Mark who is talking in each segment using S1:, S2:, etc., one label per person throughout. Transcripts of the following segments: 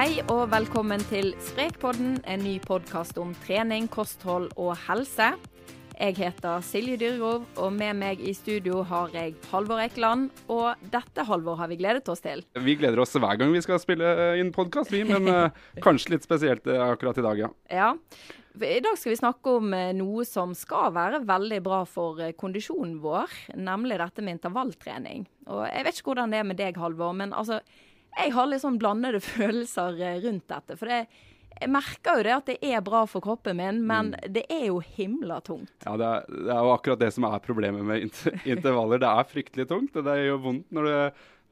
S1: Hei og velkommen til Sprekpodden, en ny podkast om trening, kosthold og helse. Jeg heter Silje Dyrgrov, og med meg i studio har jeg Halvor Ekeland. Og dette, Halvor, har vi gledet oss til.
S2: Vi gleder oss hver gang vi skal spille inn podkast, vi. Men uh, kanskje litt spesielt uh, akkurat i dag, ja.
S1: ja. I dag skal vi snakke om noe som skal være veldig bra for kondisjonen vår, nemlig dette med intervalltrening. Og jeg vet ikke hvordan det er med deg, Halvor, men altså, jeg har litt sånn blandede følelser rundt dette. for det jeg merker jo det at det er bra for kroppen min, men mm. det er jo himla tungt.
S2: Ja, det er, det er, jo akkurat det som er problemet med intervaller. Det er fryktelig tungt. Det gjør vondt når det,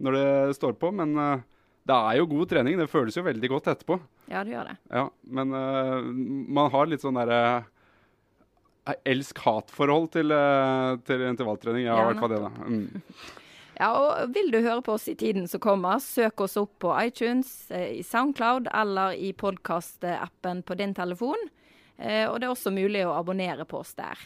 S2: når det står på, men uh, det er jo god trening. Det føles jo veldig godt etterpå.
S1: Ja, det gjør det.
S2: Ja, Men uh, man har litt sånn derre uh, elsk-hat-forhold til, uh, til intervalltrening. Har i hvert fall det, da. Mm.
S1: Ja, og Vil du høre på oss i tiden som kommer, søk oss opp på iTunes, eh, i Soundcloud eller i podkastappen på din telefon. Eh, og det er også mulig å abonnere på oss der.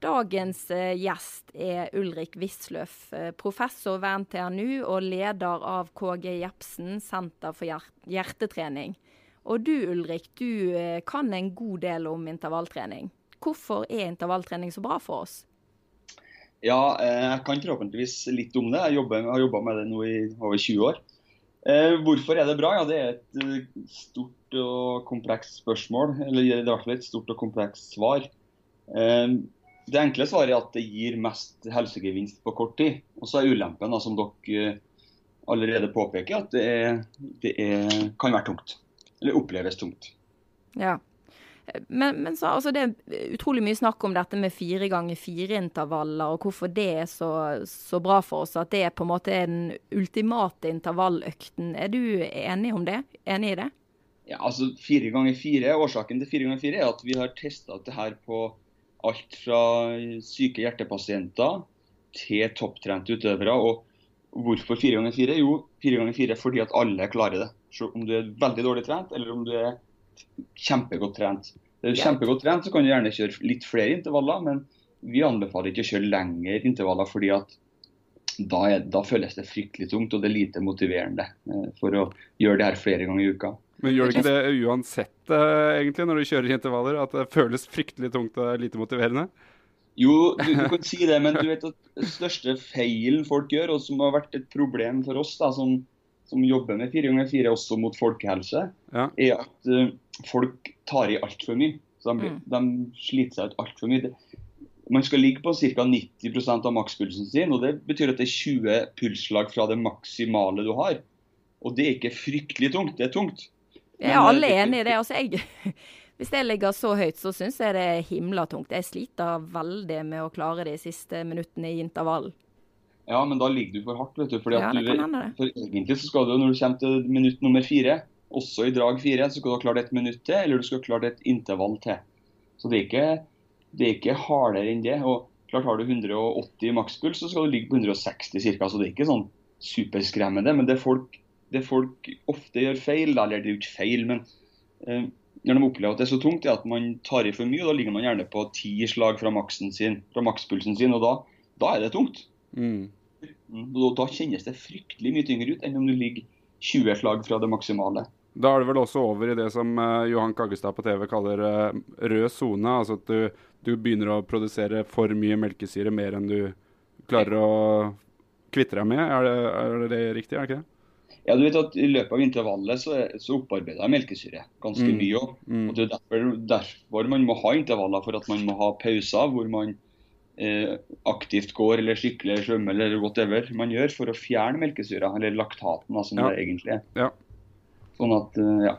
S1: Dagens eh, gjest er Ulrik Wisløff, professor ved NTNU og leder av KG Jepsen senter for hjertetrening. Og du Ulrik, du kan en god del om intervalltrening. Hvorfor er intervalltrening så bra for oss?
S3: Ja, eh, jeg kan forhåpentligvis litt om det. Jeg, jobber, har jobba med det nå i over 20 år. Eh, hvorfor er det bra? Ja, Det er et eh, stort og komplekst spørsmål. Eller er i hvert fall et stort og komplekst svar. Eh, det enkle svaret er at det gir mest helsegevinst på kort tid. Og så er ulempen, da, som dere eh, allerede påpeker, at det, er, det er, kan være tungt. Eller oppleves tungt.
S1: Ja. Men, men så, altså det er utrolig mye snakk om dette med fire ganger fire-intervaller, og hvorfor det er så, så, bra for oss. At det er på en måte den ultimate intervalløkten. Er du enig om det? Enig i det?
S3: Ja, altså fire ganger fire, Årsaken til fire ganger fire er at vi har testa det her på alt fra syke hjertepasienter til topptrente utøvere. og Hvorfor fire ganger fire? Jo, fire ganger fire fordi at alle klarer det. Så om du er veldig dårlig trent, eller om du er kjempegodt trent. Er du kjempegodt trent, så kan du gjerne kjøre litt flere intervaller, men vi anbefaler ikke å kjøre lengre intervaller, fordi at da, er, da, føles det fryktelig tungt og det er lite motiverende eh, for å gjøre det her flere ganger i uka.
S2: Men gjør det ikke det uansett uh, egentlig, når du kjører intervaller, at det føles fryktelig tungt og lite motiverende?
S3: Jo, du, du, kan si det, men du vet at største feilen folk gjør, og som har vært et problem for oss da, som, som jobber med 4x4 også mot folkehelse, ja. er at uh, folk tar i altfor mye. Så de, mm. de, sliter seg ut altfor mye. Man skal ligge på ca. 90% av makspulsen sin. og Det betyr at det er 20 pulsslag fra det maksimale du har. Og det er ikke fryktelig tungt, det er tungt.
S1: Jeg er alle enig i det. Altså, jeg, hvis jeg ligger så høyt, så syns jeg det er himla tungt. Jeg sliter veldig med å klare de siste minuttene i intervallen.
S3: Ja, men da ligger du for hardt. vet du. Fordi ja, du, for Egentlig så skal du, når du kommer til minutt nummer fire, også i drag fire, så skal du ha klart et minutt til, eller du skal ha klart et intervall til. Så det er ikke, det er ikke hardere enn det. og klart Har du 180 makspuls, så skal du ligge på 160 ca. Så det er ikke sånn superskremmende. Men det folk, det folk ofte gjør feil, eller det er jo ikke feil, men eh, når de opplever at det er så tungt, er at man tar i for mye. og Da ligger man gjerne på ti slag fra, sin, fra makspulsen sin, og da, da er det tungt. Mm. Da, Da kjennes det fryktelig mye tyngre ut enn om du ligger 20 slag fra det maksimale.
S2: Da er det vel også over i det som uh, Johan Kaggestad på TV kaller uh, rød sone. Altså at du, du, begynner å produsere for mye melkesyre mer enn du klarer å kvitte deg med. Er det, er det riktig, er det ikke det?
S3: Ja, du vet at I løpet av intervallet så, så opparbeider jeg melkesyre ganske mm. mye. Mm. Og Det er derfor, derfor man må ha intervaller, for at man må ha pauser hvor man Eh, aktivt går eller sykler eller svømmer eller whatever man gjør for å fjerne melkesyra, eller laktaten, som ja. det egentlig er. Ja. Sånn at, eh, ja.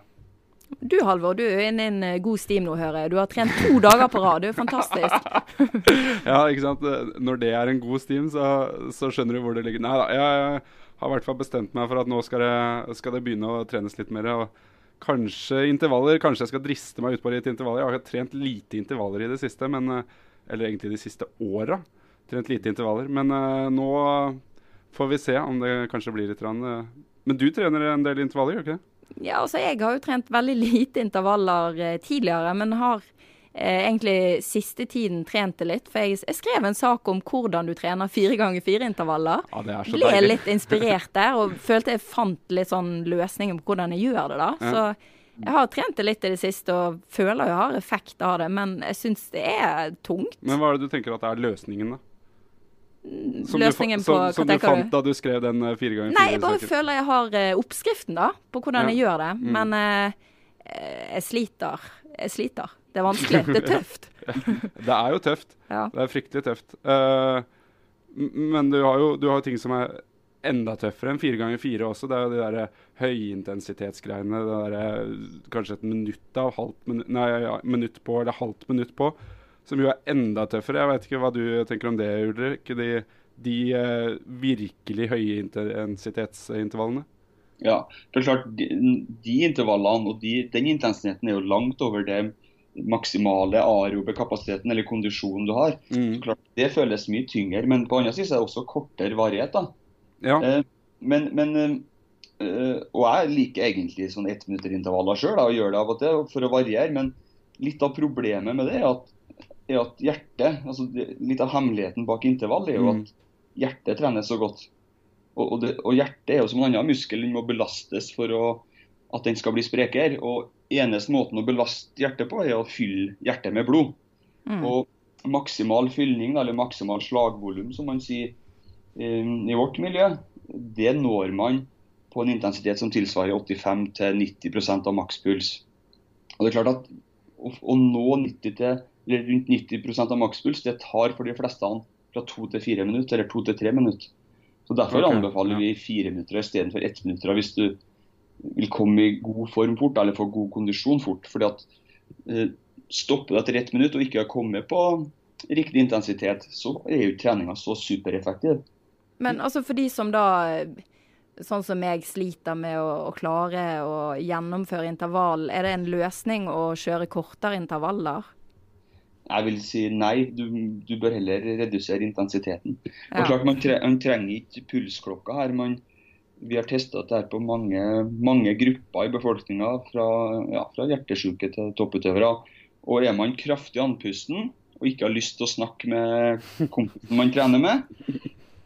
S1: Du Halvor, du er inne i en eh, god stim nå, hører jeg. Du har trent to dager på rad. Det er fantastisk.
S2: ja, ikke sant. Når det er en god stim, så, så skjønner du hvor det ligger. Nei da, jeg har i hvert fall bestemt meg for at nå skal det, skal det begynne å trenes litt mer. og Kanskje intervaller, kanskje jeg skal driste meg ut på litt intervaller. Jeg har trent lite intervaller i det siste, men eller egentlig de siste åra. Trent lite intervaller. Men uh, nå får vi se om det kanskje blir litt rann, uh, Men du trener en del intervaller, gjør du ikke det?
S1: Ja, altså jeg har jo trent veldig lite intervaller uh, tidligere, men har eh, egentlig siste tiden trent det litt. For jeg, jeg, skrev en sak om hvordan du trener fire ganger fire-intervaller.
S2: Ja, det er så
S1: Ble
S2: deilig.
S1: litt inspirert der, og følte jeg fant litt sånn løsninger på hvordan jeg gjør det, da. Ja. Så jeg har trent det litt i det siste og føler jeg har effekt av det, men jeg syns det er tungt.
S2: Men hva er det du tenker at er løsningen, da?
S1: Som løsningen
S2: på, Som,
S1: som
S2: du fant da du skrev den uh, fire ganger fire?
S1: Nei, jeg bare føler jeg har uh, oppskriften, da, på hvordan ja. jeg gjør det. Mm. Men uh, jeg sliter. Jeg sliter. Det er vanskelig. Det er tøft.
S2: det er jo tøft. Ja. Det er fryktelig tøft. men du har jo du har ting som er enda tøffere enn fire ganger fire også. Det er jo de der høyintensitetsgreiene. Det der, kanskje et minutt av halvt minutt, nei, ja, minutt på eller halvt minutt på. Som jo er enda tøffere. Jeg vet ikke hva du tenker om det, Ulrik. De, de uh, virkelig høye intensitetsintervallene.
S3: Ja, for klart, de, de intervallene og de, den intensiteten er jo langt over det maksimale aerobe kapasiteten eller kondisjonen du har. Mm. Så klart, Det føles mye tyngre, men på andre siden er det også kortere varighet. da.
S2: Ja.
S3: Eh, men, men eh, Og jeg liker egentlig sånn ettminutterintervaller sjøl og gjør det av og til for å variere. Men litt av problemet med det er at, er at hjertet altså Litt av hemmeligheten bak intervall er jo mm. at hjertet trenes så godt. Og, og, det, og hjertet er jo som en annen muskel, den må belastes for å, at den skal bli sprekere. Og eneste måten å belaste hjertet på, er å fylle hjertet med blod. Mm. Og maksimal fylling, eller maksimal slagvolum, som man sier i vårt miljø, det når man på en intensitet som tilsvarer 85-90% av makspuls. Og det er klart at å, å nå 90 til, rundt 90% av makspuls, det tar for de fleste fra to til fire minutter, eller to til tre minutter. Så Derfor okay, anbefaler vi fire minutter istedenfor ett minutt hvis du vil komme i god form fort, eller få god kondisjon fort. fordi at eh, Stopper du etter ett minutt og ikke har kommet på riktig intensitet, så er jo treninga så supereffektiv.
S1: Men altså for de som da, sånn som jeg, sliter med å, å klare å gjennomføre intervall, er det en løsning å kjøre kortere intervaller?
S3: Jeg vil si nei, du, du bør heller redusere intensiteten. Ja. Og klart Man, tre, man trenger ikke pulsklokka her. Man, vi har testa dette på mange, mange grupper i befolkninga, fra, ja, fra hjertesjuke til topputøvere. Og er man kraftig andpusten og ikke har lyst til å snakke med kompisen man trener med,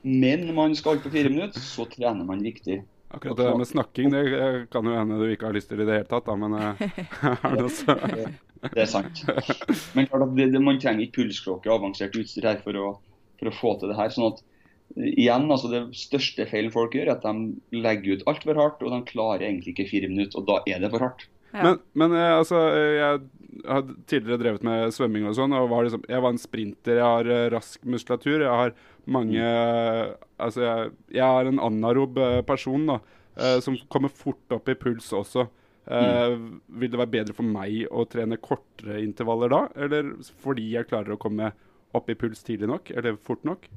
S3: men man skal på fire minutter, så trener man riktig.
S2: Akkurat det med snakking det kan jo hende du ikke har lyst til i det hele tatt, da, men eh, er det også
S3: Det er sant. Men klart at det, det, man trenger ikke pulsklokke og avansert utstyr her for å, for å, få til det her. sånn at eh, igjen, altså Det største feilen folk gjør, er at de legger ut altfor hardt, og de klarer egentlig ikke fire minutter. og Da er det for hardt.
S2: Ja. Men, men eh, altså, jeg har tidligere drevet med svømming og sånn. og var liksom, Jeg var en sprinter, jeg har rask muskulatur. Jeg har mange Altså, jeg, jeg er en anarob eh, person da, som kommer fort opp i puls også. Uh. Vil det være bedre for meg å trene kortere intervaller da, eller fordi jeg klarer å komme opp i puls tidlig nok, eller fort nok?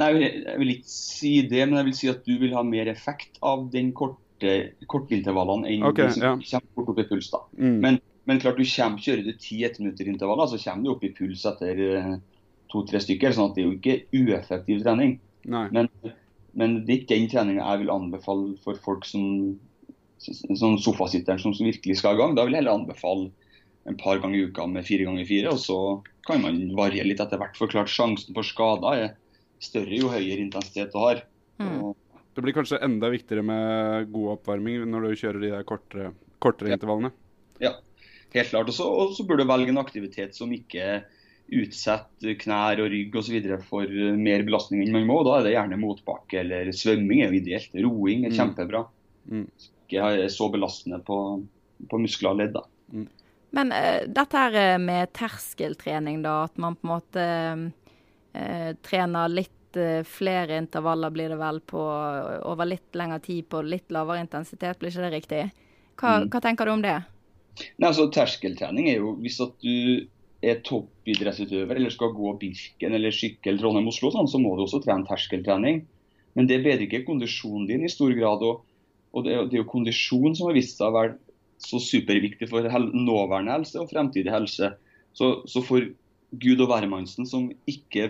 S3: Nei, Jeg vil ikke si det, men jeg vil si at du vil ha mer effekt av den korte, intervallene enn okay, de som ja. kommer fort opp i puls. da. Mm. Men, men, klart du kommer, kjører du 10 minutter intervaller, så kommer du opp i puls etter uh, to-tre stykker. sånn at det er jo ikke ueffektiv trening. Men, men, det er ikke den treninga jeg vil anbefale for folk som sånn sofasitteren som, som virkelig skal i gang. Da vil jeg heller anbefale en par ganger i uka med fire ganger fire. Og så kan man variere litt etter hvert. For klart sjansen for skader er større jo høyere intensitet du har. Mm.
S2: Det blir kanskje enda viktigere med god oppvarming når du kjører de der kortere, kortere ja. intervallene?
S3: Ja, helt klart. Og så burde du velge en aktivitet som ikke utsetter knær og rygg osv. for eh, mer belastning enn man må. Da er det gjerne motbakke eller svømming er jo ideelt. Roing er mm. kjempebra. Mm. Ikke så belastende på, på muskler og ledd. Mm.
S1: Men uh, dette her eh, med terskeltrening, da. At man på en måte uh, trener litt uh, flere intervaller, blir det vel, på over litt lengre tid på litt lavere intensitet. Blir ikke det riktig? Hva, mm. hva tenker du om det?
S3: Nei, altså Terskeltrening er jo hvis at du er toppidrettsutøver eller skal gå Birken eller sykkel Trondheim-Oslo, sånn, så må du også trene terskeltrening. Men det bedrer ikke kondisjonen din i stor grad. Og, og det, er jo kondisjon som har vist seg å være så superviktig for hel, nåværende helse og fremtidig helse. Så, så for Gud og hvermannsen som ikke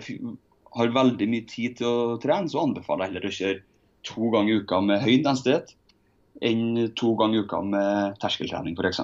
S3: har veldig mye tid til å trene, så anbefaler jeg heller å kjøre to ganger i uka med høy intensitet enn to ganger i uka med terskeltrening f.eks.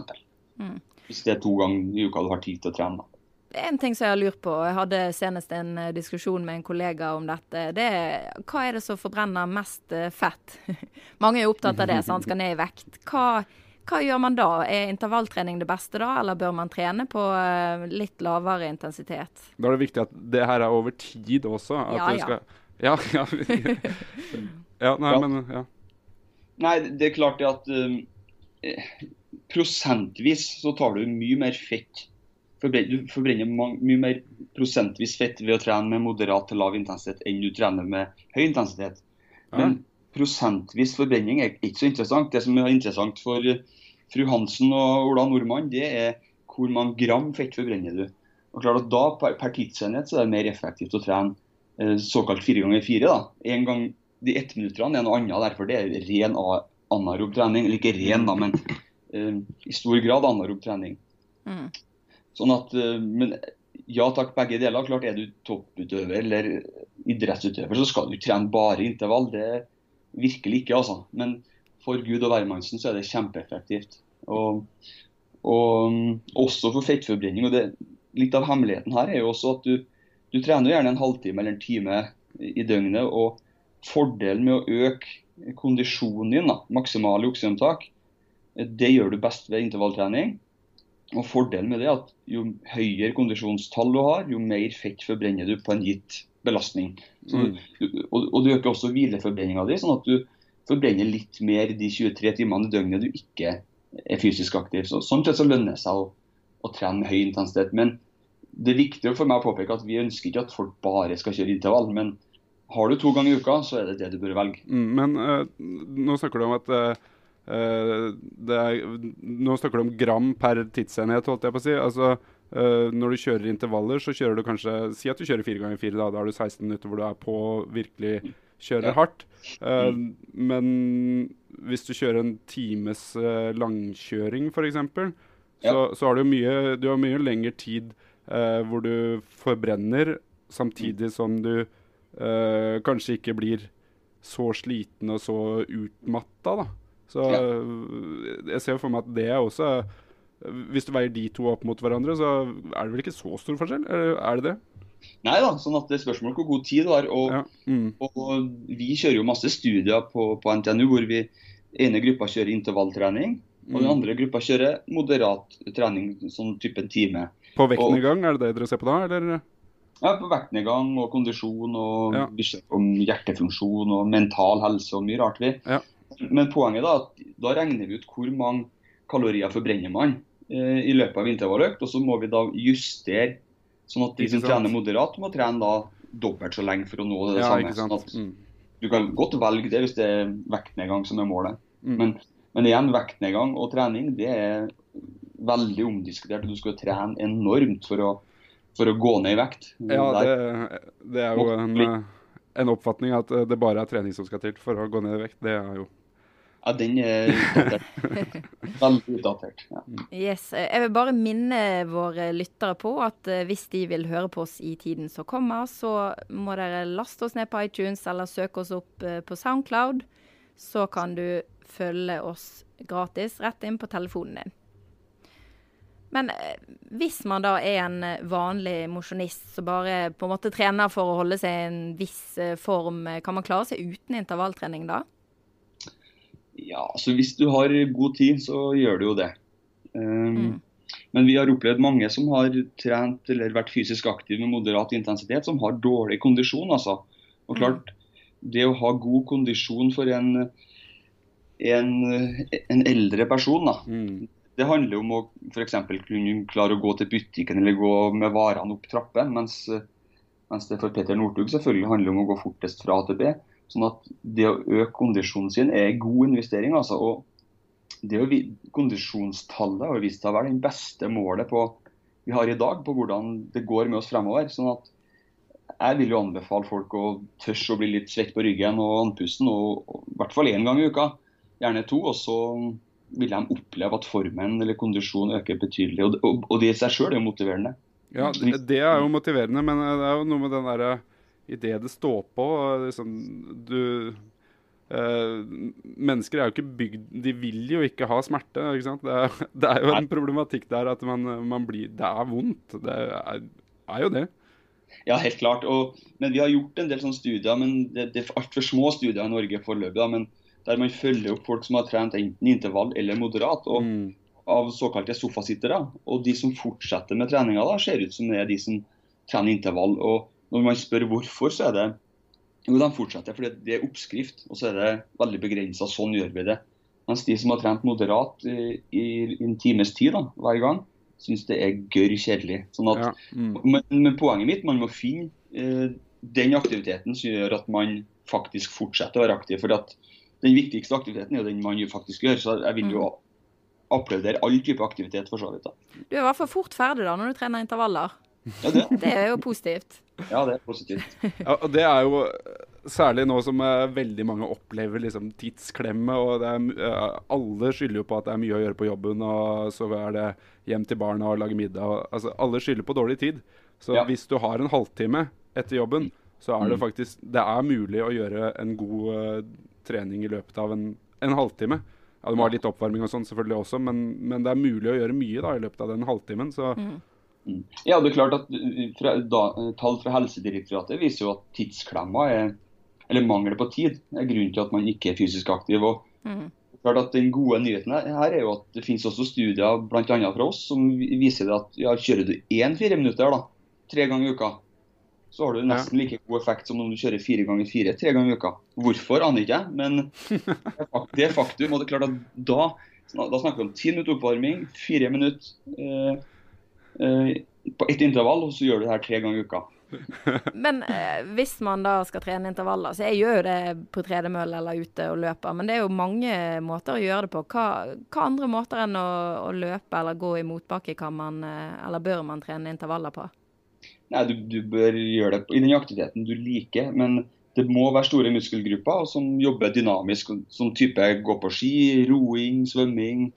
S3: Mm. Hvis det er to ganger i uka du har tid til å trene.
S1: En ting som jeg har lurt på, jeg hadde senest en eh, diskusjon med en kollega om dette. Det er hva er det som forbrenner mest eh, fett? Mange er jo opptatt av det, så han skal ned i vekt. Hva, hva, gjør man da? Er intervalltrening det beste da, eller bør man trene på eh, litt lavere intensitet?
S2: Da er det viktig at det her er over tid også. At ja, ja. Skal, ja, ja. ja, nei, ja. men ja.
S3: Nei, det er klart det at um, prosentvis så tar du mye mer fett du forbrenner mye mer prosentvis fett ved å trene med moderat til lav intensitet enn du trener med høy intensitet. Men prosentvis forbrenning er ikke så interessant. Det som er interessant for fru Hansen og Ola Nordmann, det er hvor mange gram fett forbrenner du. Og klart at da Per, per tidsenhet så er det mer effektivt å trene eh, såkalt fire ganger fire. En gang De ettminutterne er noe annet, derfor det er ren anarob trening. Eller ikke ren, da, men eh, i stor grad anarob trening. Mm. Sånn at, eh, men ja takk, begge deler. Klart Er du topputøver eller idrettsutøver, så skal du trene bare intervall. Det er virkelig ikke, altså. Men for Gud og hvermannsen så er det kjempeeffektivt. Og, og mm, også for fettforbrenning. og det, Litt av hemmeligheten her er jo også at du, du trener gjerne en halvtime eller en time i døgnet. og Fordelen med å øke kondisjonen din, da, maksimale oksygentak, det gjør du best ved intervalltrening. Og Fordelen med det er at jo høyere kondisjonstall du har, jo mer fett forbrenner du på en gitt belastning. Så, mm. og, og, du øker også hvileforbrenninga di, sånn at du forbrenner litt mer de 23 timene i døgnet du ikke er fysisk aktiv. Så, sånn sett så lønner det seg å, å, trene med høy intensitet. Men det er viktig for meg å påpeke at vi ønsker ikke at folk bare skal kjøre intervall. Men har du to ganger i uka, så er det det du bør velge.
S2: Mm, men uh, nå snakker du om at uh er, nå snakker du om gram per tidsenhet, holdt jeg på å si. Altså, uh, når du kjører intervaller, så kjører du kanskje Si at du kjører fire ganger fire. Da, da har du 16 minutter hvor du er på virkelig kjører ja. hardt. Uh, mm. Men hvis du kjører en times langkjøring, f.eks., ja. så, så har du mye, du har mye lengre tid hvor du forbrenner, samtidig mm. som du kanskje ikke blir så sliten og så utmatta. da. Så ja. jeg ser for meg at det er også Hvis du veier de to opp mot hverandre, så er det vel ikke så stor forskjell? Er det det?
S3: Nei da, sånn at det er spørsmål hvor god tid du har. Og, ja. mm. og, vi kjører jo masse studier på, på, NTNU hvor vi ene gruppa kjører intervalltrening, og den mm. andre gruppa kjører moderat trening, sånn type en time.
S2: På vektnedgang, er det det dere ser på da, eller?
S3: Ja, på vektnedgang og kondisjon og ja. om hjertefunksjon og mental helse og mye rart. vi. Ja. Men poenget da, at da regner vi ut hvor mange kalorier forbrenner man eh, i løpet av intervalløkt. Og så må vi da justere, sånn at de som trener moderat, må trene da dobbelt så lenge for å nå det, ja, samme. Sånn at, Du kan godt velge det hvis det er vektnedgang som er målet. Mm. Men, men, igjen, vektnedgang og trening det er veldig omdiskutert. Du skal trene enormt for å, for å gå ned i vekt.
S2: Ja, det, det er jo en, en oppfatning at det bare er trening som skal til for å gå ned i vekt. Det er jo
S3: ja, den er utdatert. Veldig utdatert. Ja.
S1: Yes. Jeg vil bare minne våre lyttere på at eh, hvis de vil høre på oss i tiden som kommer, så må dere laste oss ned på iTunes eller søke oss opp eh, på Soundcloud. Så kan du følge oss gratis rett inn på telefonen din. Men eh, hvis man da er en vanlig mosjonist som bare på en måte trener for å holde seg i en viss form, kan man klare seg uten intervalltrening da?
S3: Ja, altså Hvis du har god tid, så gjør du jo det. Um, mm. Men vi har opplevd mange som har trent eller vært fysisk aktive med moderat intensitet, som har dårlig kondisjon. altså. Og mm. klart, Det å ha god kondisjon for en, en, en eldre person, da, mm. det handler om å f.eks. kunne klare å gå til butikken eller gå med varene opp trappen. Mens, mens det for Peter Northug selvfølgelig handler om å gå fortest fra A til B. Sånn at det å øke kondisjonen sin er en god investering. altså, og det å Kondisjonstallet har vist seg å være den beste målet på, vi har i dag på hvordan det går med oss fremover. sånn at jeg vil jo anbefale folk å tørre å bli litt svett på ryggen og andpusten, og, og, i hvert fall én gang i uka. Gjerne to. Og så vil de oppleve at formen eller kondisjonen øker betydelig. Og, og, og det i seg sjøl er jo motiverende.
S2: Ja, det, er jo motiverende, men det er jo noe med den derre idet det står på liksom, du, eh, mennesker er jo ikke bygd De vil jo ikke ha smerte. Ikke? Det, er, det er jo en problematikk der at man, man blir Det er vondt. Det er, er jo det.
S3: Ja, helt klart. Og, men vi har gjort en del sånne studier, men det, det er altfor små studier i Norge foreløpig. Men der man følger opp folk som har trent enten intervall eller moderat. og mm. Av såkalte sofasittere. Og de som fortsetter med treninga, da, ser ut som det er de som trener intervall. Og når man spør hvorfor, så er det jo, de fortsetter fordi det er oppskrift, og så er det veldig begrensa. Sånn gjør vi det. Mens de som har trent moderat i, i en times tid da, hver gang, syns det er gørr kjedelig. Sånn at, ja. mm. men, men, poenget mitt, man må finne eh, den aktiviteten som gjør at man faktisk fortsetter å være aktiv. for at Den viktigste aktiviteten er den man faktisk gjør. så jeg vil jo mm. applaudere all type aktivitet. for så vidt. Da.
S1: Du er i hvert fall fort ferdig da, når du trener intervaller.
S3: Ja, det.
S1: det er jo positivt.
S3: Ja, det er positivt.
S2: Ja, og det er jo særlig nå som uh, veldig mange opplever liksom, tidsklemme. og er, uh, Alle skylder jo på at det er mye å gjøre på jobben, og så er det hjem til barna og lage middag. Og, altså, alle skylder på dårlig tid. Så ja. hvis du har en halvtime etter jobben, så er det mm. faktisk Det er mulig å gjøre en god uh, trening i løpet av en, en halvtime. Ja, Du må ha litt oppvarming og sånn selvfølgelig også, men, men, det er mulig å gjøre mye da i løpet av den halvtimen. så mm.
S3: Ja, det er klart at fra, da, Tall fra Helsedirektoratet viser jo at tidsklemma er, eller mangel på tid er grunnen til at man ikke er fysisk aktiv. og mm. klart at Den gode nyheten her er jo at det finnes også studier blant annet fra oss som viser at ja, kjører du én fire minutter da, tre ganger i uka, så har du nesten like god effekt som om du kjører fire ganger fire tre ganger i uka. Hvorfor aner ikke jeg, men det er faktum. og det er klart at Da, da snakker vi om ti minutter oppvarming, fire minutter. Eh, Eh, på ett intervall, og så gjør du det her tre ganger i uka.
S1: men eh, hvis man da skal trene intervaller, så jeg gjør jo det på tredemølle eller ute og løper, men det er jo mange måter å gjøre det på. Hva, hva andre måter enn å, å, løpe eller gå i motbakke kan man, eh, eller bør man trene intervaller på?
S3: Nei, du, du bør gjøre det i den aktiviteten du liker, men det må være store muskelgrupper som jobber dynamisk, som type gå på ski, roing, svømming,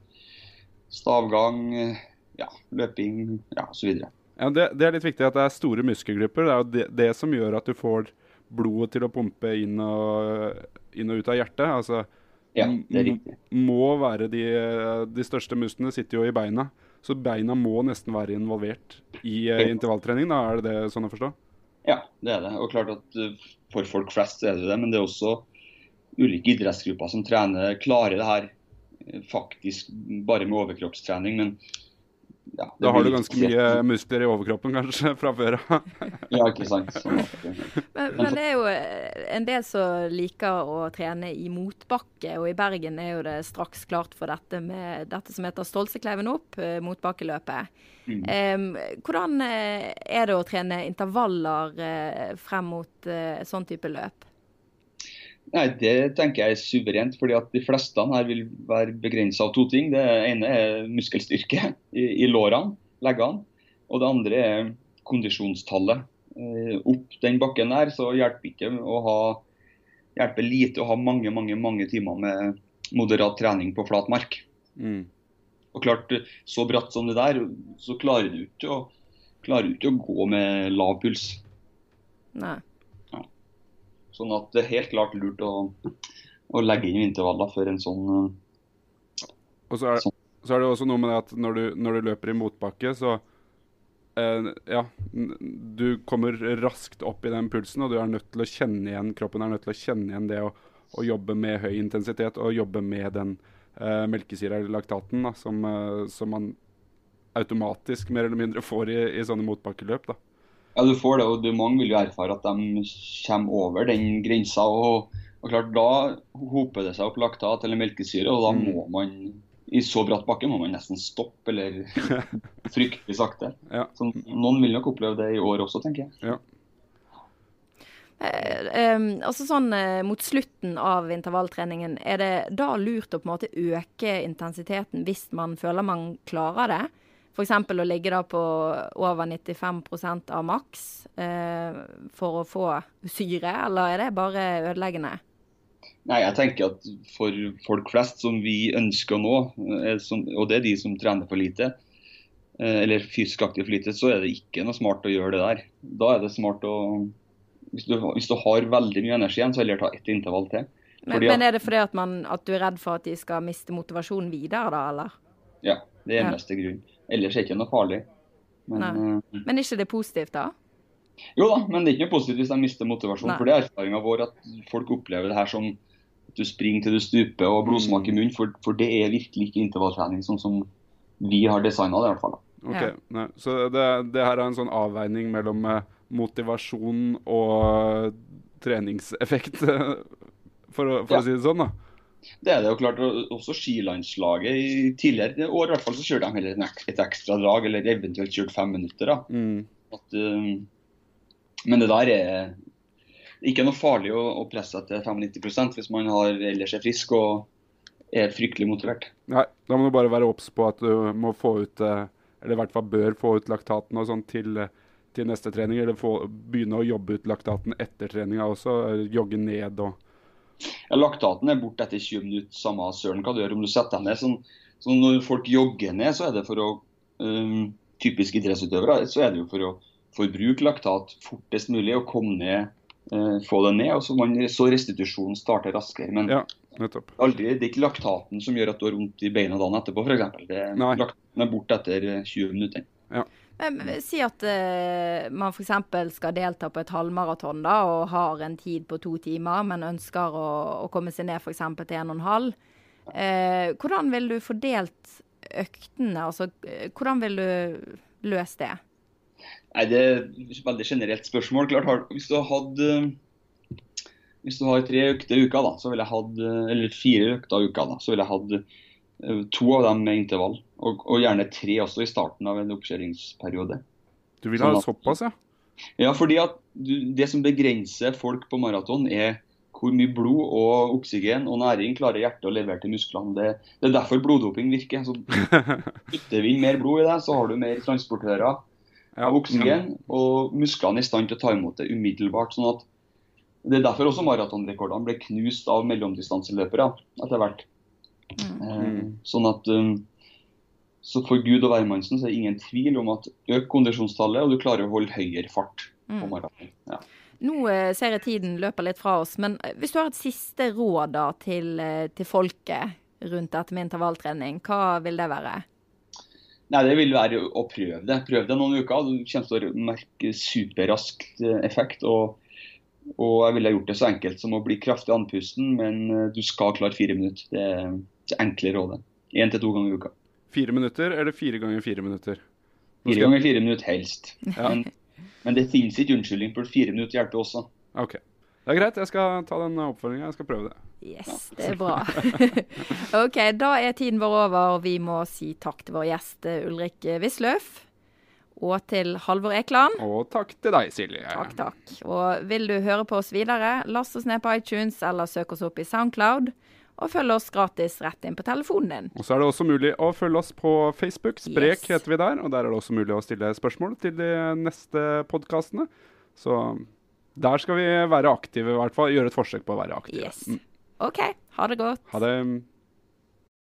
S3: stavgang ja, løping ja, osv.
S2: Ja, det, det, er litt viktig at det er store muskelgrupper. Det er jo det, det, som gjør at du får blodet til å pumpe inn og, inn og ut av hjertet. Altså,
S3: ja, det er riktig.
S2: Må være de, de, største musklene sitter jo i beina. Så beina må nesten være involvert i ja. intervalltrening. Da. Er det det sånn å forstå?
S3: Ja, det er det. Og klart at uh, for folk flest er det det. Men det er også ulike idrettsgrupper som trener, klarer det her uh, faktisk bare med overkroppstrening. Men
S2: ja, da har du ganske mye muskler i overkroppen kanskje fra før
S3: av. ja, ikke sant.
S1: men, men, det er jo eh, en del som liker å trene i motbakke, og i Bergen er jo det straks klart for dette med dette som heter Stolsekleiven opp, eh, motbakkeløpet. Mm. Um, hvordan eh, er det å trene intervaller frem mot uh, sånn type løp?
S3: Nei, Det tenker jeg er suverent, fordi at de fleste her vil være begrensa av to ting. Det ene er muskelstyrke i, i lårene, leggene. Og det andre er kondisjonstallet. Eh, opp den bakken der så hjelper ikke å ha hjelper lite å ha mange mange, mange timer med moderat trening på flat mark. Mm. Og klart, Så bratt som det der, så klarer du ikke å, klarer du ikke å gå med lav puls.
S1: Nei.
S3: Sånn at det er helt klart lurt å, å legge inn intervaller for en sånn
S2: Og så er, sånn. så er det også noe med det at når du, når du løper i motbakke, så eh, Ja, du kommer raskt opp i den pulsen, og du er nødt til å kjenne igjen kroppen er nødt til å kjenne igjen det å, å jobbe med høy intensitet og jobbe med den eh, eller laktaten, som, eh, som man automatisk mer eller mindre får i, i sånne motbakkeløp. da.
S3: Ja, du får det, og du, mange vil jo erfare at de kommer over den grensa. Og, og klart, Da hoper det seg opp laktat eller melkesyre, og da mm. må man i så bratt bakke må man nesten stoppe eller fryktelig sakte.
S2: Ja.
S3: Så noen vil nok oppleve det i år også, tenker jeg.
S2: Ja.
S1: Eh, eh, altså sånn eh, Mot slutten av intervalltreningen, er det da lurt å på en måte øke intensiteten hvis man føler man klarer det? F.eks. å ligge da på over 95% av maks eh, for å få syre, eller er det bare ødeleggende?
S3: Nei, jeg tenker at For folk flest som vi ønsker nå, eh, som, og det er de som trener for lite, eh, eller fysisk aktivt for lite, så er det ikke noe smart å gjøre det der. Da er det smart å Hvis du, hvis du har veldig mye energi igjen, så heller ta ett intervall til.
S1: Men, men, er det fordi at, man, at, du er redd for at de skal miste motivasjonen videre, da, eller?
S3: Ja, det er eneste ja. grunn. Ellers er det ikke noe farlig.
S1: Men, uh, men er ikke det positivt, da?
S3: Jo da, men det er ikke noe positivt hvis de mister motivasjonen. For det er erfaringa vår at folk opplever det her som at du springer til du stuper og blodsmak i munnen. For, for, det er virkelig ikke intervalltrening sånn som vi har designa det, i hvert fall.
S2: Ok, ja. Så det, det, her er en sånn avveining mellom uh, motivasjon og treningseffekt, for, å, for ja. å si det sånn, da?
S3: Det er det jo klart. Også skilandslaget i tidligere år i hvert fall så kjørte de heller et ekstra drag, eller eventuelt kjørt fem minutter. da. Mm. At, um, men det der er ikke noe farlig å, å presse seg til 95% hvis man har, ellers er frisk og er fryktelig motivert.
S2: Nei, da må du bare være obs på at du må få ut, eh, eller i hvert fall bør få ut laktaten og sånn til, til neste trening. Eller få, begynne å jobbe ut laktaten etter treninga også. Jogge ned og
S3: ja, Laktaten er borte etter 20 minutter, samme søren hva du gjør om du setter deg ned. Sånn, så når folk jogger ned, så er det for å um, Typisk idrettsutøvere så er det jo for å forbruke laktat fortest mulig og komme ned, uh, få det ned. og Så, man, så restitusjonen starter raskere. Men
S2: ja, nettopp.
S3: Aldri, det er ikke laktaten som gjør at du har vondt i beina dagen etterpå, f.eks. Laktaten er borte etter 20 minutter.
S2: Ja.
S1: Si at uh, man f.eks. skal delta på et halvmaraton da, og har en tid på to timer, men ønsker å, å komme seg ned f.eks. til en og en halv. Uh, hvordan vil du fordelt øktene? Altså, uh, hvordan vil du løse det?
S3: Nei, Det er et veldig generelt spørsmål. Klart, hvis du hadde hvis du har tre økter i uka, da, så ville jeg hatt, eller fire økter i uka, da, så ville jeg hatt to av dem med intervall. Og, og, gjerne tre også i starten av en oppkjøringsperiode.
S2: Du vil ha sånn såpass, ja?
S3: Ja, fordi at du, det som begrenser folk på maraton, er hvor mye blod og oksygen og næring klarer hjertet å levere til musklene. Det, det er derfor bloddoping virker. Så Putter vi inn mer blod i deg, så har du mer transportører av oksygen, og musklene er i stand til å ta imot det umiddelbart. sånn at Det er derfor også maratonrekordene ble knust av mellomdistanseløpere etter hvert. Mm. Eh, sånn at um, så for Gud og hvermannsen så er det ingen tvil om at øk kondisjonstallet, og du klarer å holde høyere fart på mm. maraton. Ja.
S1: Nå eh, ser jeg tiden løper litt fra oss, men eh, hvis du har et siste råd da, til, til, folket rundt dette med intervalltrening, hva vil det være?
S3: Nei, Det vil være å prøve det. Prøv det noen uker. Du kommer til å merke superraskt effekt. og og jeg ville gjort det så enkelt som å bli kraftig andpusten, men du skal klare fire minutter. Det er det enkle rådet. Én til to ganger i uka.
S2: Fire minutter eller fire ganger fire minutter?
S3: Fire ganger fire minutter helst. Ja. Men, men, det finnes ikke unnskyldning, for fire minutter hjelper også.
S2: Ok. Det er greit, jeg skal ta den oppfølginga. Jeg skal prøve det.
S1: Yes, det er bra. ok, da er tiden vår over, og vi må si takk til vår gjest eh, Ulrik Wisløff. Og til Halvor Ekland.
S2: Og takk til deg, Silje.
S1: Takk, takk. Og vil du høre på oss videre, last oss ned på iTunes eller søk oss opp i Soundcloud og følg oss gratis rett inn på telefonen din.
S2: Og så er det også mulig å følge oss på Facebook. Sprek yes. heter vi der. Og der er det også mulig å stille spørsmål til de neste podkastene. Så der skal vi være aktive, i hvert fall. Gjøre et forsøk på å være aktive.
S1: Yes. OK. Ha det godt.
S2: Ha det.